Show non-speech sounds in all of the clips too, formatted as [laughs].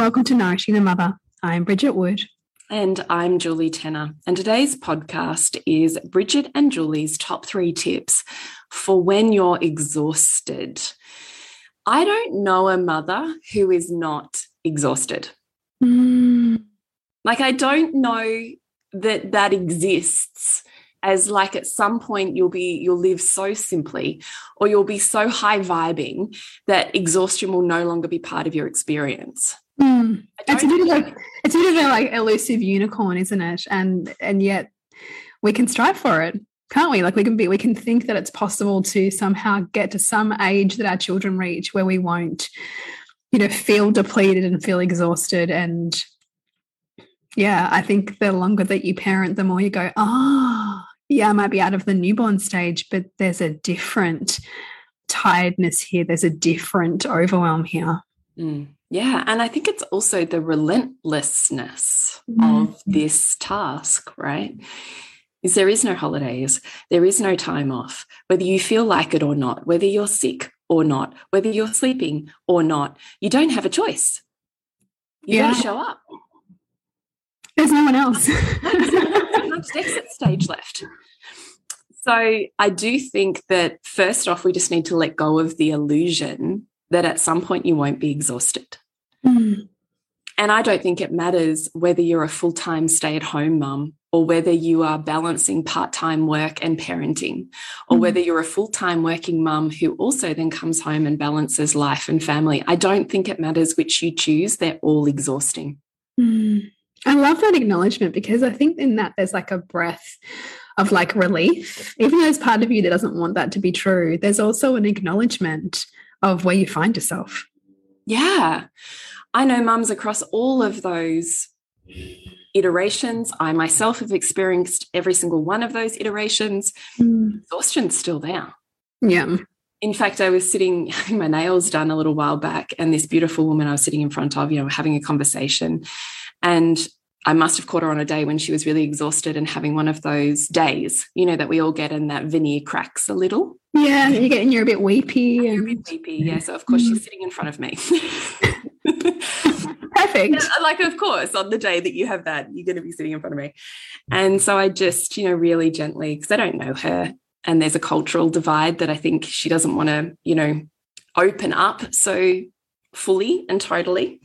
Welcome to Nourishing the Mother. I'm Bridget Wood. And I'm Julie Tenner. And today's podcast is Bridget and Julie's top three tips for when you're exhausted. I don't know a mother who is not exhausted. Mm. Like, I don't know that that exists as like at some point you'll be you'll live so simply or you'll be so high vibing that exhaustion will no longer be part of your experience mm. it's a bit of a it's a bit of a like elusive unicorn isn't it and and yet we can strive for it can't we like we can be we can think that it's possible to somehow get to some age that our children reach where we won't you know feel depleted and feel exhausted and yeah i think the longer that you parent the more you go ah oh, yeah, I might be out of the newborn stage, but there's a different tiredness here. There's a different overwhelm here. Mm. Yeah. And I think it's also the relentlessness mm. of this task, right? Is there is no holidays, there is no time off, whether you feel like it or not, whether you're sick or not, whether you're sleeping or not, you don't have a choice. You yeah. got to show up. There's no one else. much [laughs] exit stage left. So I do think that first off, we just need to let go of the illusion that at some point you won't be exhausted. Mm. And I don't think it matters whether you're a full time stay at home mum or whether you are balancing part time work and parenting, or mm. whether you're a full time working mum who also then comes home and balances life and family. I don't think it matters which you choose, they're all exhausting. Mm. I love that acknowledgement because I think in that there's like a breath of like relief. Even though there's part of you that doesn't want that to be true, there's also an acknowledgement of where you find yourself. Yeah. I know mums across all of those iterations. I myself have experienced every single one of those iterations. Mm. Exhaustion's still there. Yeah. In fact, I was sitting [laughs] having my nails done a little while back, and this beautiful woman I was sitting in front of, you know, having a conversation. And I must have caught her on a day when she was really exhausted and having one of those days, you know, that we all get and that veneer cracks a little. Yeah, you get and you're a bit weepy. And... a bit weepy, yeah. So of course she's mm. sitting in front of me. [laughs] Perfect. Like, of course, on the day that you have that, you're going to be sitting in front of me. And so I just, you know, really gently, because I don't know her, and there's a cultural divide that I think she doesn't want to, you know, open up so fully and totally.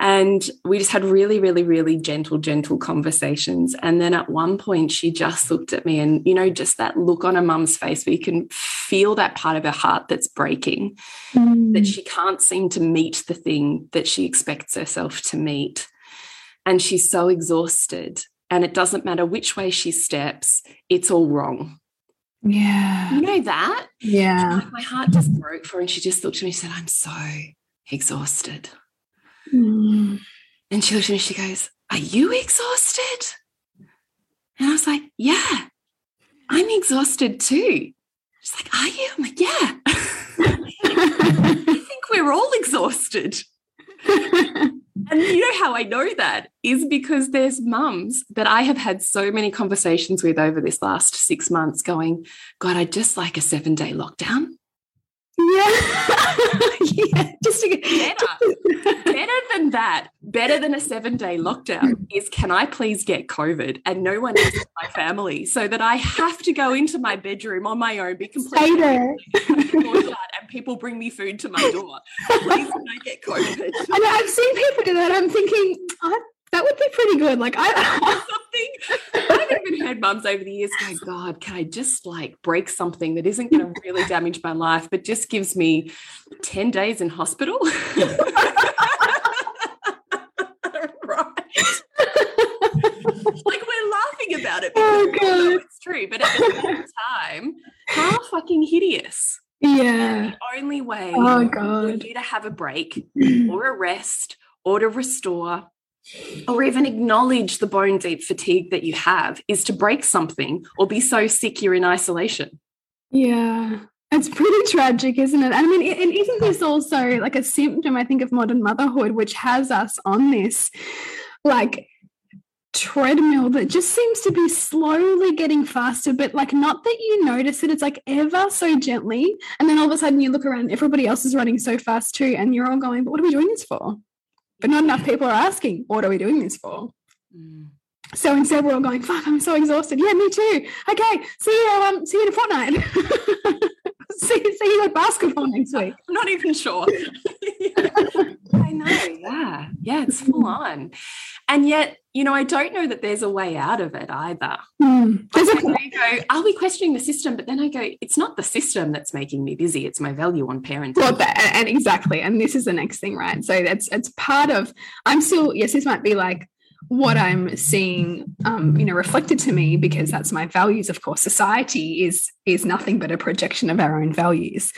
And we just had really, really, really gentle, gentle conversations. And then at one point, she just looked at me and, you know, just that look on a mum's face where you can feel that part of her heart that's breaking, mm. that she can't seem to meet the thing that she expects herself to meet. And she's so exhausted. And it doesn't matter which way she steps, it's all wrong. Yeah. You know that? Yeah. my heart just broke for her. And she just looked at me and said, I'm so exhausted. Mm. And she looked at me, she goes, Are you exhausted? And I was like, Yeah, I'm exhausted too. She's like, Are you? I'm like, Yeah. [laughs] I think we're all exhausted. and you know how I know that is because there's mums that I have had so many conversations with over this last six months going, God, I'd just like a seven day lockdown. Yeah. [laughs] yeah. Just to get better. better than that, better than a seven day lockdown hmm. is can I please get COVID and no one else in my family so that I have to go into my bedroom on my own, be completely there. and people bring me food to my door. Please can I get COVID? And I've seen people do that. I'm thinking, oh, that would be pretty good. Like I [laughs] something. I've even heard mums over the years go, God, can I just like break something that isn't going to really damage my life, but just gives me 10 days in hospital? [laughs] [laughs] right. like we're laughing about it Oh, because know God. it's true, but at the same [laughs] time, how fucking hideous. Yeah. The only way Oh for God. you to have a break [clears throat] or a rest or to restore or even acknowledge the bone deep fatigue that you have is to break something or be so sick you're in isolation. Yeah. It's pretty tragic, isn't it? And I mean, and isn't this also like a symptom, I think, of modern motherhood, which has us on this like treadmill that just seems to be slowly getting faster, but like not that you notice it, it's like ever so gently. And then all of a sudden you look around, everybody else is running so fast too, and you're all going, but what are we doing this for? But not enough people are asking, what are we doing this for? So instead, we're all going, "Fuck, I'm so exhausted." Yeah, me too. Okay, see you. Um, see you in a fortnight. [laughs] see, see you at basketball next [laughs] week. I'm not even sure. [laughs] I know. Yeah. Yeah. It's full mm. on. And yet, you know, I don't know that there's a way out of it either. Mm. There's a I go, are we questioning the system? But then I go, it's not the system that's making me busy. It's my value on parenting. well, that, and exactly, and this is the next thing, right? So that's it's part of. I'm still yes, this might be like what I'm seeing, um, you know, reflected to me because that's my values. Of course, society is is nothing but a projection of our own values.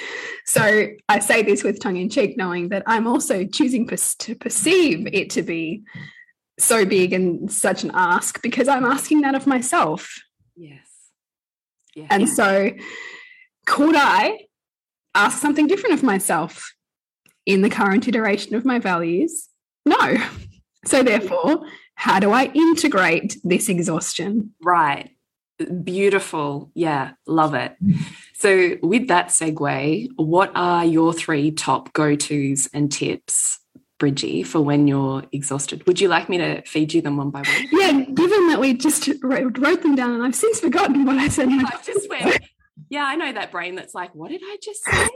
So I say this with tongue in cheek, knowing that I'm also choosing to perceive it to be so big and such an ask because I'm asking that of myself. yes. Yeah. And so, could I ask something different of myself in the current iteration of my values? No. [laughs] So, therefore, how do I integrate this exhaustion? Right. Beautiful. Yeah. Love it. So, with that segue, what are your three top go tos and tips, Bridgie, for when you're exhausted? Would you like me to feed you them one by one? Yeah, given that we just wrote, them down and I've since forgotten what I said. [laughs] I just went, yeah, I know that brain that's like, what did I just say?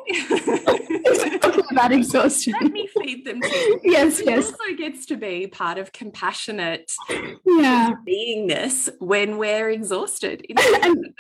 [laughs] About exhaustion. Let me feed them to you. Yes, It yes. also gets to be part of compassionate Yeah. beingness when we're exhausted. And-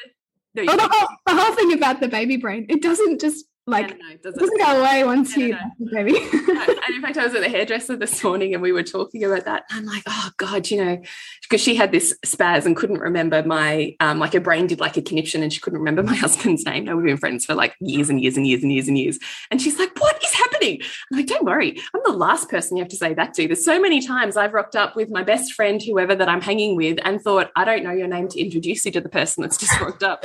no, Well, oh, the, whole, the whole thing about the baby brain, it doesn't just like, no, no, it doesn't. doesn't go away once No, no, you no. baby. and in fact, I was at the hairdresser this morning and we were talking about that. I'm like, oh God, you know, because she had this spaz and couldn't remember my, um, like her brain did like a conniption and she couldn't remember my [laughs] husband's name. Now we've been friends for like years and years and years and years and years. And she's like, what is happening? I'm like, don't worry. I'm the last person you have to say that to. There's so many times I've rocked up with my best friend, whoever that I'm hanging with, and thought, I don't know your name to introduce you to the person that's just rocked up.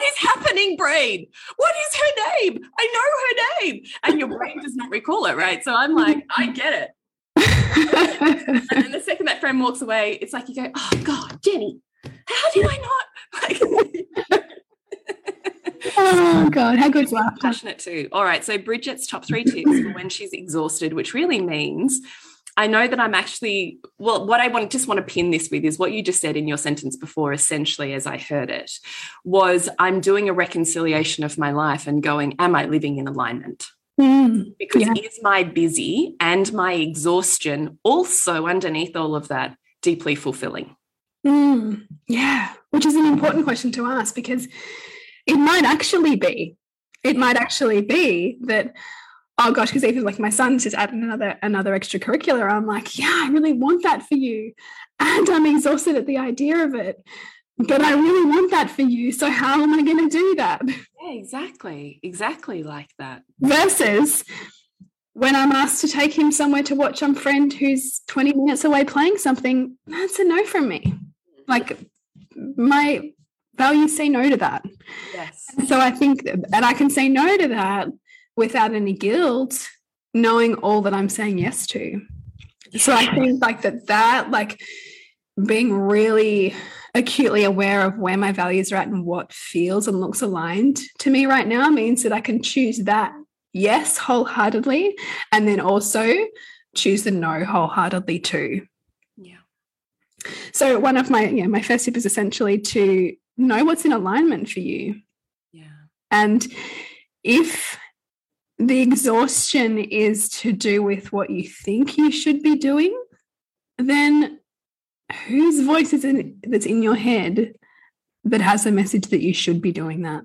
What is happening, brain? What is her name? I know her name. And your brain does not recall it, right? So I'm like, I get it. And then the second that friend walks away, it's like you go, oh God, Jenny, how did I not? [laughs] Like, oh, God. How good's laughter? passionate too. All right. So Bridget's top three tips for when she's exhausted, which really means I know that I'm actually well, what I want just want to pin this with is what you just said in your sentence before, essentially, as I heard it, was I'm doing a reconciliation of my life and going, Am I living in alignment? Mm, Because Yeah. is my busy and my exhaustion also underneath all of that deeply fulfilling? mm, yeah, which is an important question to ask because it might actually be, it might actually be that, oh gosh, because even like my son's just added another another extracurricular. I'm like, yeah, I really want that for you, and I'm exhausted at the idea of it. But I really want that for you. So how am I going to do that? Yeah, exactly. Exactly like that. versus when I'm asked to take him somewhere to watch some friend who's 20 minutes away playing something, that's a no from me. Like my values say no to that. Yes. So I think and I can say no to that without any guilt, knowing all that I'm saying yes to. So I think like that that like being really acutely aware of where my values are at and what feels and looks aligned to me right now means that I can choose that yes wholeheartedly and then also choose the no wholeheartedly too. Yeah. So one of my yeah my first tip is essentially to know what's in alignment for you. Yeah. And if the exhaustion is to do with what you think you should be doing, then whose voice is in that's in your head that has the message that you should be doing that?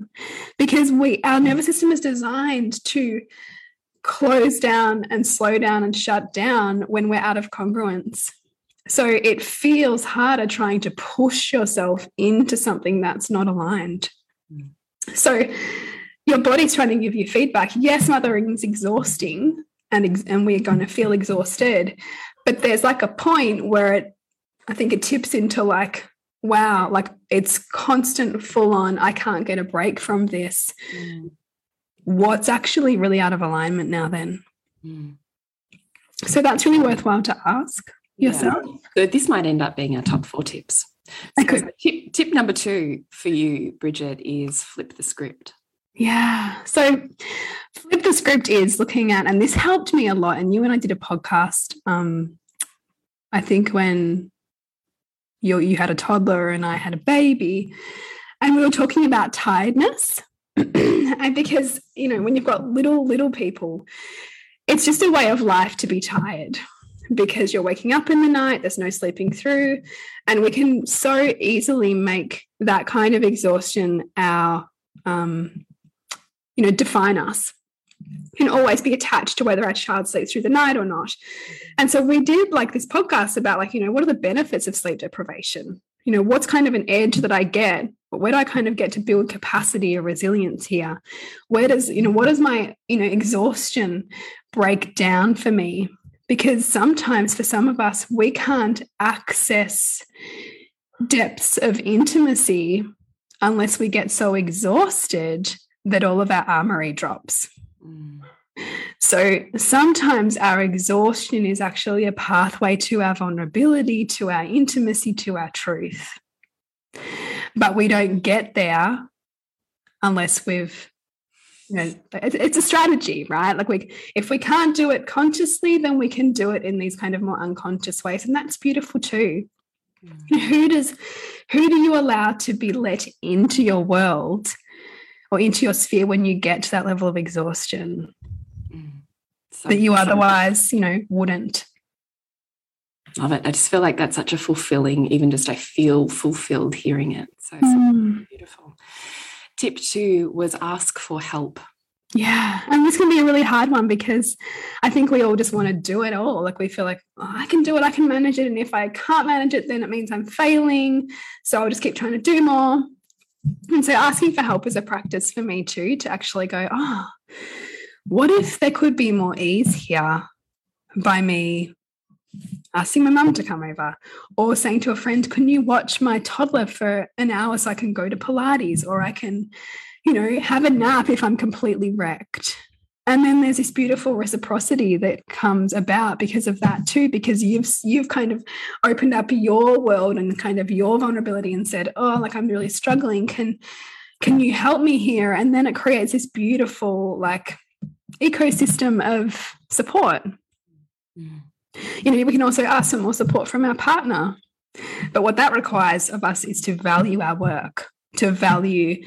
Because we our nervous system is designed to close down and slow down and shut down when we're out of congruence. So it feels harder trying to push yourself into something that's not aligned. Mm. So your body's trying to give you feedback. Yes, mothering is exhausting and, and we're going to feel exhausted. But there's like a point where it, I think it tips into like, wow, like it's constant full on. I can't get a break from this. Mm. What's actually really out of alignment now then? Mm. So that's really worthwhile to ask yourself. Yeah. Good. This might end up being our top four tips. So tip, tip number two for you, Bridget, is flip the script. Yeah. So flip the script is looking at, and this helped me a lot. And you and I did a podcast, um, I think when you you had a toddler and I had a baby, and we were talking about tiredness. [clears throat] and because, you know, when you've got little, little people, it's just a way of life to be tired because you're waking up in the night, there's no sleeping through. And we can so easily make that kind of exhaustion our um, you know, define us can always be attached to whether our child sleeps through the night or not. And so we did like this podcast about like, you know, what are the benefits of sleep deprivation? You know, what's kind of an edge that I get? But Where do I kind of get to build capacity or resilience here? Where does, you know, what does my, you know, exhaustion break down for me? Because sometimes for some of us, we can't access depths of intimacy unless we get so exhausted that all of our armory drops. Mm. So sometimes our exhaustion is actually a pathway to our vulnerability, to our intimacy, to our truth. But we don't get there unless we've you know it's a strategy right like we if we can't do it consciously then we can do it in these kind of more unconscious ways and that's beautiful too mm. who does who do you allow to be let into your world or into your sphere when you get to that level of exhaustion mm. so, that you otherwise, you know, wouldn't. Love it. I just feel like that's such a fulfilling, even just I feel fulfilled hearing it. So, mm. beautiful. Tip two was ask for help. Yeah. And this can be a really hard one because I think we all just want to do it all. Like we feel like, oh, I can do it, I can manage it. And if I can't manage it, then it means I'm failing. So I'll just keep trying to do more. And so asking for help is a practice for me too, to actually go, oh, what if there could be more ease here by me asking my mum to come over or saying to a friend, can you watch my toddler for an hour so I can go to Pilates or I can, you know, have a nap if I'm completely wrecked? And then there's this beautiful reciprocity that comes about because of that too because you've you've kind of opened up your world and kind of your vulnerability and said oh like i'm really struggling. Can can you help me here? And then it creates this beautiful like ecosystem of support. Mm. you know we can also ask for more support from our partner but what that requires of us is to value our work to value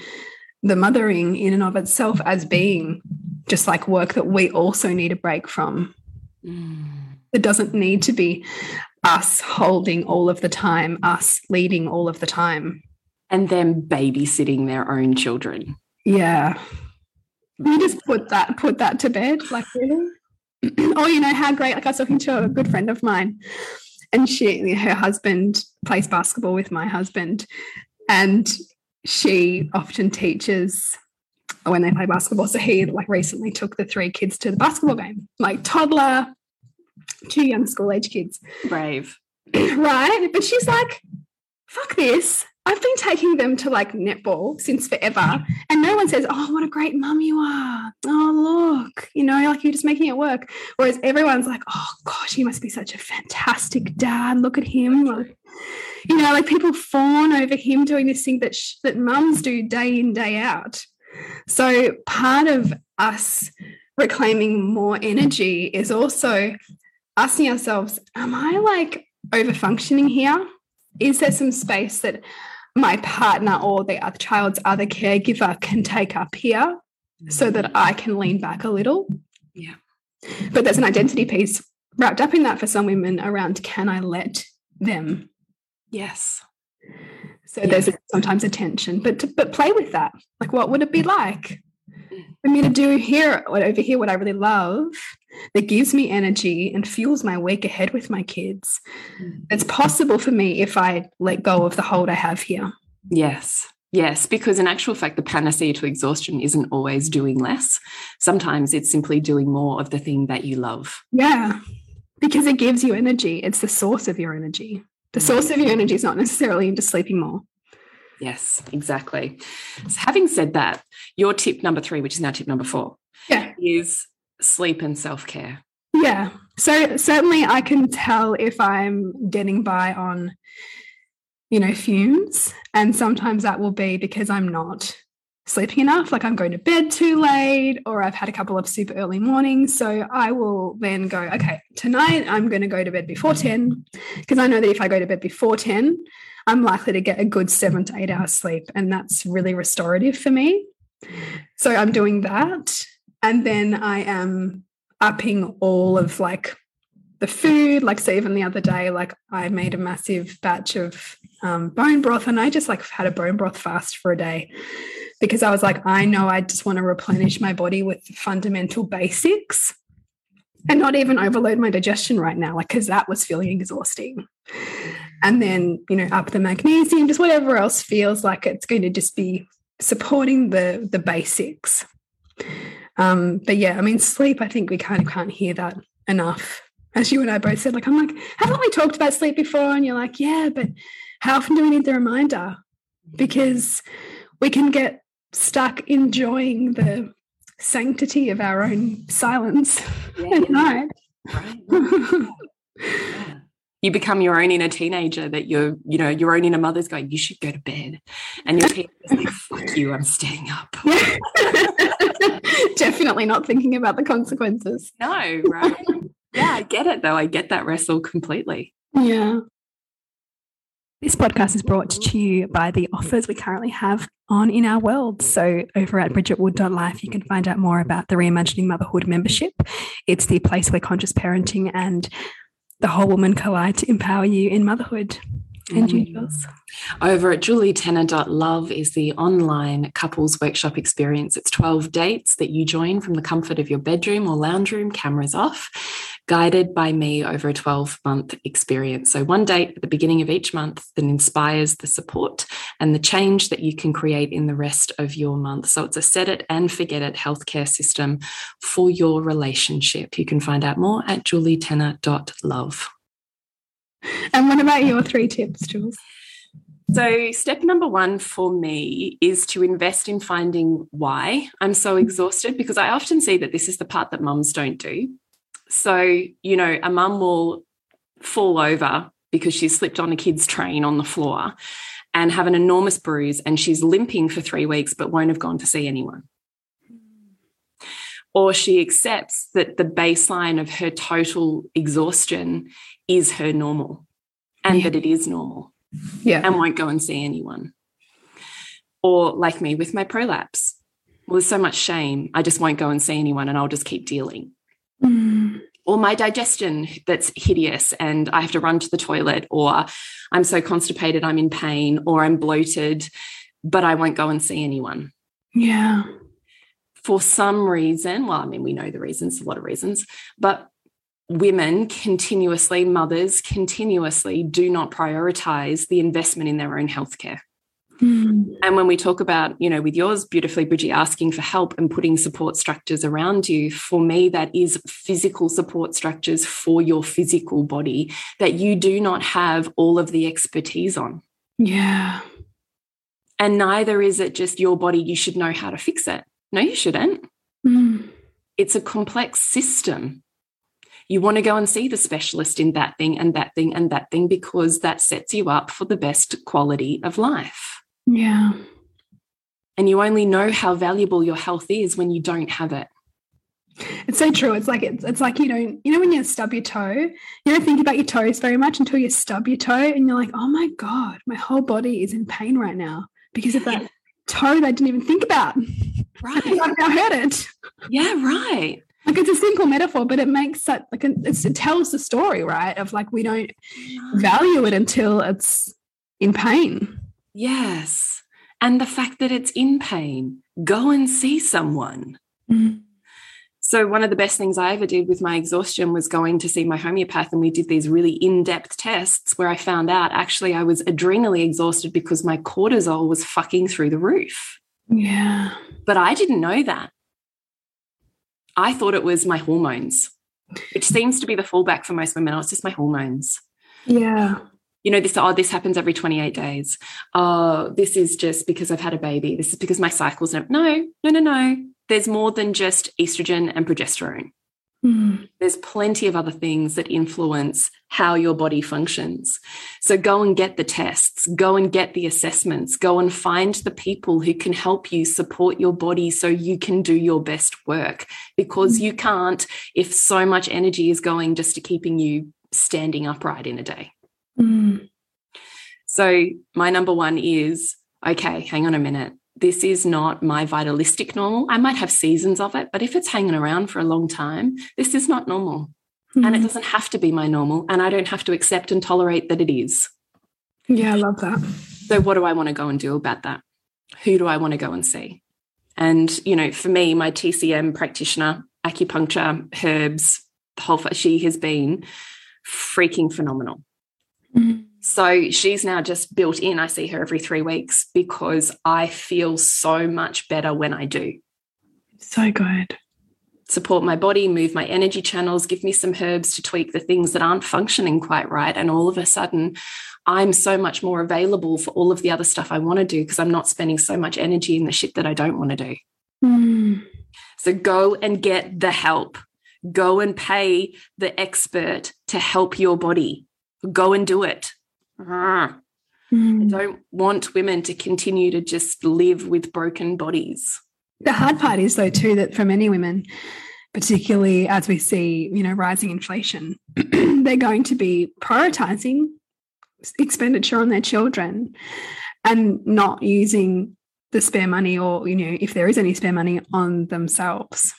the mothering in and of itself as being just like work that we also need a break from. Mm. It doesn't need to be us holding all of the time, us leading all of the time. And then babysitting their own children. Yeah. You just put that put that to bed, like really. [clears throat] oh, you know how great. Like I was talking to a good friend of mine, and she her husband plays basketball with my husband, and she often teaches when they play basketball. So he like recently took the three kids to the basketball game, like toddler, two young school age kids. Brave. [clears throat] right. But she's like, fuck this. I've been taking them to like netball since forever, mm-hmm. and no one says, "Oh, what a great mum you are." Oh, look, you know, like you're just making it work. Whereas everyone's like, "Oh gosh, he must be such a fantastic dad. Look at him." Like, you know, like people fawn over him doing this thing that sh- that mums do day in day out. So part of us reclaiming more energy is also asking ourselves, "Am I like over functioning here?" is there some space that my partner or the other child's other caregiver can take up here so that mm. I can lean back a little? Yeah. But there's an identity piece wrapped up in that for some women around can I let them? Yes. So yeah. there's sometimes a tension, but to, but play with that. Like, what would it be like? For me to do here over here what I really love that gives me energy and fuels my week ahead with my kids. Mm. It's possible for me if I let go of the hold I have here. Yes. Yes, because in actual fact, the panacea to exhaustion isn't always doing less. Sometimes it's simply doing more of the thing that you love. Yeah, because it gives you energy. It's the source of your energy. The source of your energy is not necessarily into sleeping more. Yes, exactly. So having said that, your tip number three, which is now tip number four, yeah. is sleep and self care. Yeah. So certainly I can tell if I'm getting by on, you know, fumes. And sometimes that will be because I'm not sleeping enough, like I'm going to bed too late, or I've had a couple of super early mornings. So I will then go, okay, tonight I'm going to go to bed before 10, because I know that if I go to bed before 10, I'm likely to get a good seven to eight hours sleep. And that's really restorative for me. So I'm doing that. And then I am upping all of like the food. Like, so even the other day, like I made a massive batch of um, bone broth and I just like had a bone broth fast for a day because I was like, I know I just want to replenish my body with fundamental basics and not even overload my digestion right now, like, because that was feeling exhausting. And then you know up the magnesium just whatever else feels like it's going to just be supporting the the basics. Um but yeah i mean sleep i think we kind of can't hear that enough. As you and i both said like i'm like haven't we talked about sleep before? And you're like yeah but how often do we need the reminder? Because we can get stuck enjoying the sanctity of our own silence [laughs] yeah, at night right. yeah you become your own inner teenager that you're, you know, your own inner mother's going, you should go to bed. And your teenager's like, fuck you, I'm staying up. [laughs] Definitely not thinking about the consequences. No, right. yeah, I get it though. I get that wrestle completely. Yeah. This podcast is brought to you by the offers we currently have on in our world. So, over at bridgetwood.life, you can find out more about the Reimagining Motherhood membership. It's the place where conscious parenting and the whole woman collide to empower you in motherhood. And you, Jules? Over at julietenner.love is the online couples workshop experience. It's 12 dates that you join from the comfort of your bedroom or lounge room, cameras off guided by me over a 12 month experience. So, one date at the beginning of each month that inspires the support and the change that you can create in the rest of your month. So, it's a set it and forget it healthcare system for your relationship. You can find out more at julietenner.love. And what about your three tips, Jules? So, step number one for me is to invest in finding why I'm so exhausted because I often see that this is the part that mums don't do. So, you know, a mum will fall over because she's slipped on a kid's train on the floor and have an enormous bruise and she's limping for three weeks but won't have gone to see anyone. Or she accepts that the baseline of her total exhaustion is her normal and yeah. that it is normal. Yeah. And won't go and see anyone. Or like me with my prolapse. Well, there's so much shame. I just won't go and see anyone and I'll just keep dealing. Mm. Or my digestion that's hideous and I have to run to the toilet, or I'm so constipated, I'm in pain, or I'm bloated, but I won't go and see anyone. Yeah. For some reason, well, I mean, we know the reasons, a lot of reasons, but women continuously, mothers continuously do not prioritize the investment in their own healthcare. Mm. And when we talk about, you know, with yours beautifully, Bridgie, asking for help and putting support structures around you, for me, that is physical support structures for your physical body that you do not have all of the expertise on. Yeah. And neither is it just your body, you should know how to fix it. No, you shouldn't. Mm. It's a complex system. You want to go and see the specialist in that thing and that thing and that thing because that sets you up for the best quality of life. Yeah. And you only know how valuable your health is when you don't have it. It's so true. It's like it's, it's like you don't you know when you stub your toe, you don't think about your toes very much until you stub your toe and you're like, oh my god, my whole body is in pain right now because of that toe that I didn't even think about. [laughs] Right. I've now heard it. Yeah, right. Like it's a simple metaphor, but it makes that like it's, it tells the story, right? Of like we don't value it until it's in pain. Yes. And the fact that it's in pain, go and see someone. Mm. So, one of the best things I ever did with my exhaustion was going to see my homeopath, and we did these really in depth tests where I found out actually I was adrenally exhausted because my cortisol was fucking through the roof. Yeah. But I didn't know that. I thought it was my hormones, which seems to be the fallback for most women. Oh, it's just my hormones. Yeah. You know, this, oh, this happens every 28 days. Oh, this is just because I've had a baby. This is because my cycle's no, no, no, no, no. There's more than just estrogen and progesterone. Mm. There's plenty of other things that influence how your body functions. So go and get the tests, go and get the assessments, go and find the people who can help you support your body so you can do your best work because you can't if so much energy is going just to keeping you standing upright in a day. Mm. So my number one is okay, hang on a minute this is not my vitalistic normal. I might have seasons of it, but if it's hanging around for a long time, this is not normal. Mm. And it doesn't have to be my normal. And I don't have to accept and tolerate that it is. Yeah, I love that. So, what do I want to go and do about that? Who do I want to go and see? And, you know, for me, my TCM practitioner, acupuncture, herbs, the whole, she has been freaking phenomenal. Mm. So she's now just built in. I see her every three weeks because I feel so much better when I do. So good. Support my body, move my energy channels, give me some herbs to tweak the things that aren't functioning quite right. And all of a sudden, I'm so much more available for all of the other stuff I want to do because I'm not spending so much energy in the shit that I don't want to do. Mm. So go and get the help. Go and pay the expert to help your body. Go and do it. I Mm. don't want women to continue to just live with broken bodies. The hard part is, though, too, that for many women, particularly as we see, you know, rising inflation, [clears throat] they're going to be prioritizing expenditure on their children and not using the spare money or, you know, if there is any spare money on themselves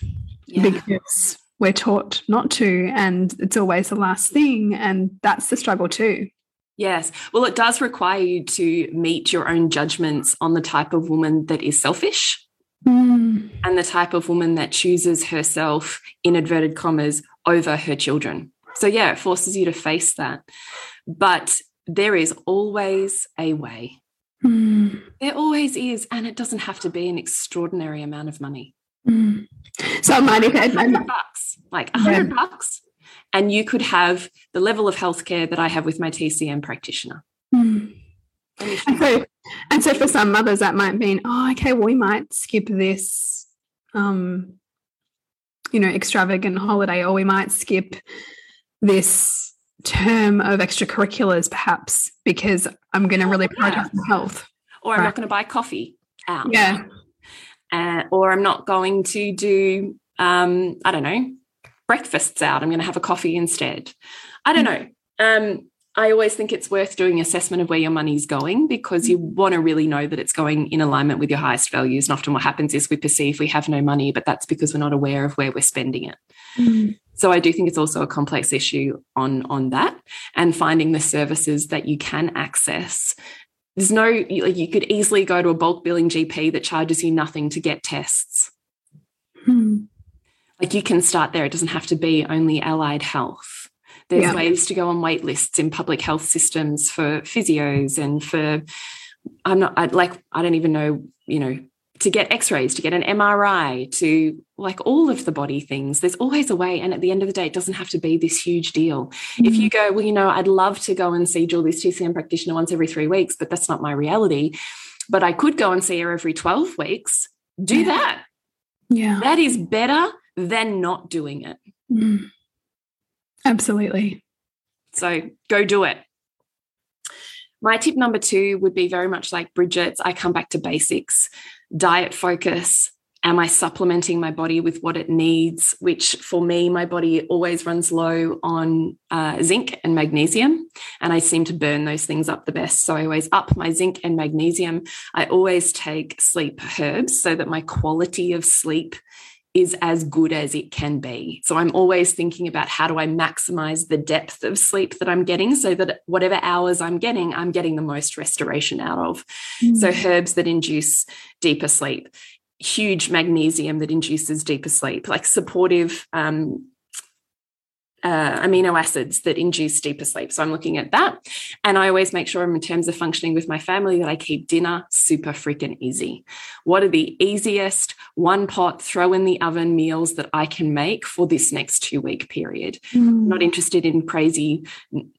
Yeah. because we're taught not to and it's always the last thing. And that's the struggle, too. Yes. Well, it does require you to meet your own judgments on the type of woman that is selfish Mm. and the type of woman that chooses herself, in inverted commas, over her children. So, yeah, it forces you to face that. But there is always a way. Mm. There always is. And it doesn't have to be an extraordinary amount of money. Mm. So I might, 100 bucks, like a hundred bucks, and you could have the level of healthcare that I have with my TCM practitioner. Mm. And if And you- so, and so for some mothers, that might mean, oh, okay, well, we might skip this, um, you know, extravagant holiday, or we might skip this term of extracurriculars, perhaps, because I'm going to really Yeah. prioritize my health. or I'm Right. not going to buy coffee out. Yeah. Uh, or I'm not going to do, um, I don't know, breakfasts out. I'm going to have a coffee instead. I don't know. Um, I always think it's worth doing assessment of where your money's going because you want to really know that it's going in alignment with your highest values. And often what happens is we perceive we have no money, but that's because we're not aware of where we're spending it. Mm. So I do think it's also a complex issue on on that and finding the services that you can access. There's no you- like you could easily go to a bulk billing GP that charges you nothing to get tests. Mm. Like you can start there. It doesn't have to be only allied health. There's Yeah. ways to go on wait lists in public health systems for physios and for I'm not I like I don't even know, you know, to get x-rays, to get an MRI, to like all of the body things. There's always a way and at the end of the day it doesn't have to be this huge deal. If you mm-hmm. go, well, you know, I'd love to go and see Julie's TCM practitioner once every 3 weeks, but that's not my reality. but I could go and see her every 12 weeks. Do Yeah. that. Yeah. That is better than not doing it. Mm. Absolutely. So go do it. My tip number two would be very much like Bridget's. I come back to basics, diet focus. Am I supplementing my body with what it needs? Which for me, my body always runs low on uh, zinc and magnesium, and I seem to burn those things up the best. So I always up my zinc and magnesium. I always take sleep herbs so that my quality of sleep is as good as it can be. So I'm always thinking about how do I maximize the depth of sleep that I'm getting so that whatever hours I'm getting, I'm getting the most restoration out of. So herbs that induce deeper sleep, huge magnesium that induces deeper sleep, like supportive um, uh, amino acids that induce deeper sleep. So I'm looking at that. And I always make sure, in terms of functioning with my family, that I keep dinner super freaking easy. What are the easiest one pot, throw in the oven meals that I can make for this next two week period? Mm. not interested in crazy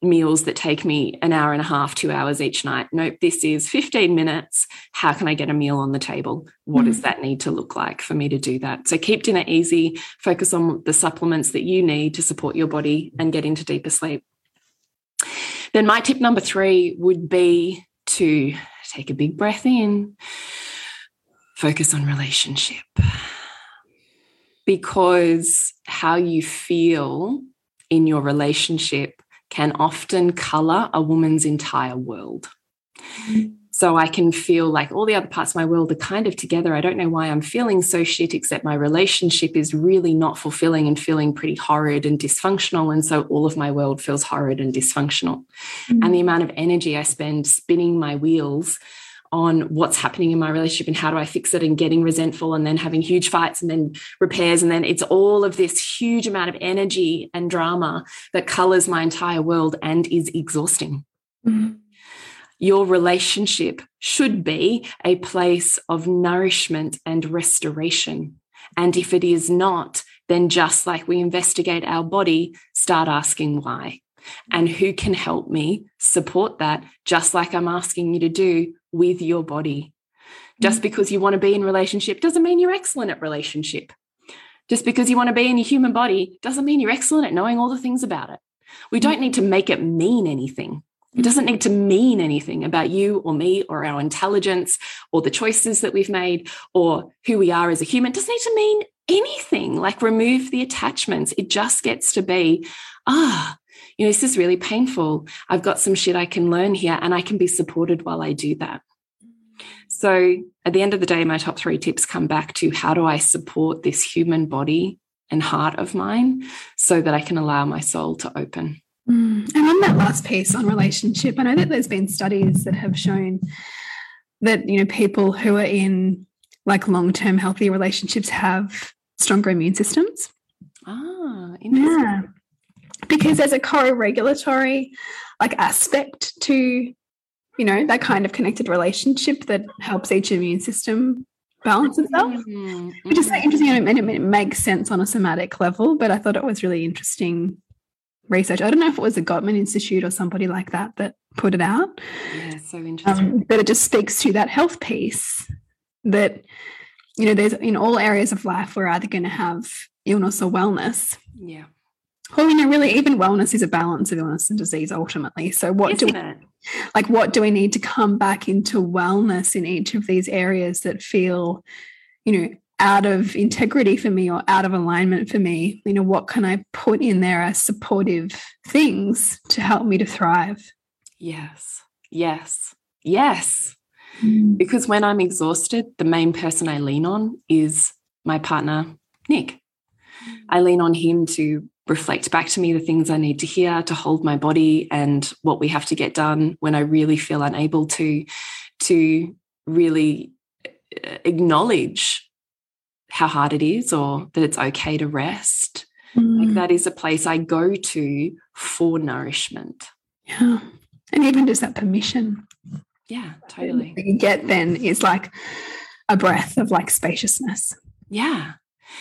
meals that take me an hour and a half, two hours each night. Nope, this is 15 minutes. How can I get a meal on the table? What does that need to look like for me to do that? So keep dinner easy, focus on the supplements that you need to support your body and get into deeper sleep. Then my tip number three would be to take a big breath in, focus on relationship. Because how you feel in your relationship can often color a woman's entire world. Mm-hmm. So I can feel like all the other parts of my world are kind of together. I don't know why I'm feeling so shit, except my relationship is really not fulfilling and feeling pretty horrid and dysfunctional. And so all of my world feels horrid and dysfunctional. And the amount of energy I spend spinning my wheels on what's happening in my relationship and how do I fix it and getting resentful and then having huge fights and then repairs. And then it's all of this huge amount of energy and drama that colors my entire world and is exhausting. Mm. Your relationship should be a place of nourishment and restoration. And if it is not, then just like we investigate our body, start asking why. And who can help me support that, just like I'm asking you to do with your body. Just mm. because you want to be in relationship doesn't mean you're excellent at relationship. Just because you want to be in your human body doesn't mean you're excellent at knowing all the things about it. We mm. don't need to make it mean anything. It doesn't need to mean anything about you or me or our intelligence or the choices that we've made or who we are as a human. It doesn't need to mean anything. Like remove the attachments. It just gets to be, ah, you know, this is really painful. I've got some shit I can learn here and I can be supported while I do that. So at the end of the day, my top three tips come back to how do I support this human body and heart of mine so that I can allow my soul to open. Mm. And on that last piece on relationship, I know that there's been studies that have shown that you know people who are in like long-term healthy relationships have stronger immune systems. Ah, interesting. Yeah. Because there's a co-regulatory like aspect to you know that kind of connected relationship that helps each immune system balance itself. Mm, Which is so mhm. interesting and it, and it makes sense on a somatic level, but I thought it was really interesting research. I don't know if it was the Gottman Institute or somebody like that that put it out, Yeah, so interesting. um, but it just speaks to that health piece that, you know, there's in all areas of life, we're either going to have illness or wellness. yeah. Or, you know, really, even wellness is a balance of illness and disease ultimately. So, what do we it? like what do we need to come back into wellness in each of these areas that feel you know out of integrity for me or out of alignment for me you know what can i put in there as supportive things to help me to thrive Yes. Yes. Yes. Because when I'm exhausted, the main person I lean on is my partner, Nick. I lean on him to reflect back to me the things I need to hear, to hold my body and what we have to get done when I really feel unable to, to really uh, acknowledge how hard it is or that it's okay to rest. Like Mm, that is a place I go to for nourishment. yeah and even just that permission Yeah, totally. that you get then is like a breath of like spaciousness Yeah.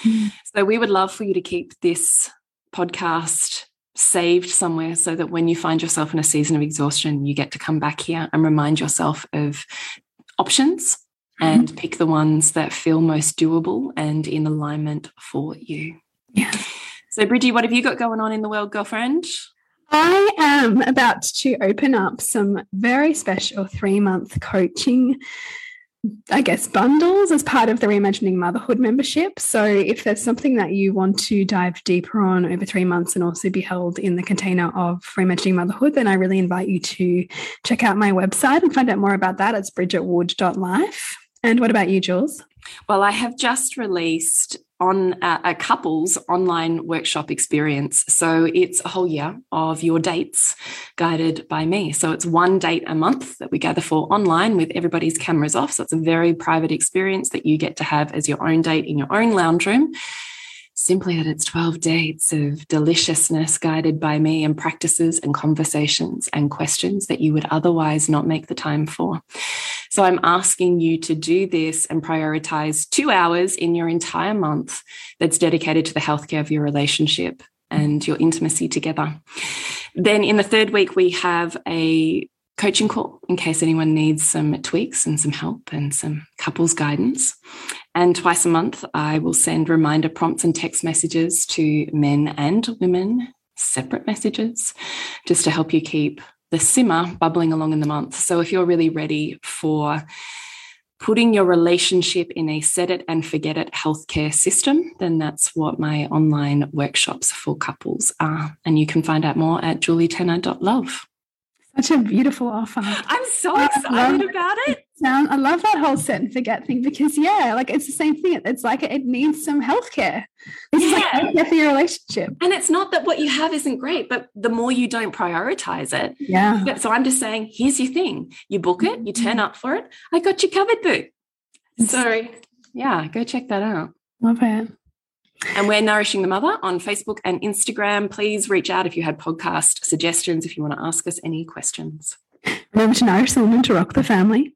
Mm. So we would love for you to keep this podcast saved somewhere so that when you find yourself in a season of exhaustion, you get to come back here and remind yourself of options Mm-hmm. and pick the ones that feel most doable and in alignment for you. Yeah. So, Bridgie, what have you got going on in the world, girlfriend? I am about to open up some very special three month coaching I guess, bundles as part of the Reimagining Motherhood membership. So, if there's something that you want to dive deeper on over three months and also be held in the container of Reimagining Motherhood, then I really invite you to check out my website and find out more about that. It's bridgetwood.life. And what about you, Jules? Well, I have just released on a, a, couple's online workshop experience. So it's a whole year of your dates guided by me. So it's one date a month that we gather for online with everybody's cameras off. So it's a very private experience that you get to have as your own date in your own lounge room simply that it's 12 dates of deliciousness guided by me and practices and conversations and questions that you would otherwise not make the time for. So I'm asking you to do this and prioritize two hours in your entire month that's dedicated to the healthcare of your relationship and your intimacy together. Then in the third week, we have a coaching call in case anyone needs some tweaks and some help and some couples guidance. And twice a month, I will send reminder prompts and text messages to men and women, separate messages, just to help you keep the simmer bubbling along in the month. So if you're really ready for putting your relationship in a set it and forget it healthcare system, then that's what my online workshops for couples are. And you can find out more at julietenner.love. Such a beautiful offer. I'm so excited about it. I love that whole set and forget thing because yeah, like it's the same thing. It's like it needs some healthcare. This yeah. is like healthcare for your relationship. And it's not that what you have isn't great, but the more you don't prioritize it. Yeah. So I'm just saying, here's your thing. You book it, you turn mm-hmm. up for it. I got you covered, boo. So yeah, go check that out. Love it. And we're Nourishing the Mother on Facebook and Instagram. Please reach out if you had podcast suggestions, if you want to ask us any questions. Remember to nourish the woman to rock the family.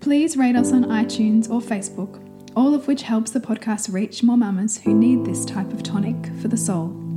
please rate us on iTunes or Facebook, all of which helps the podcast reach more mamas who need this type of tonic for the soul.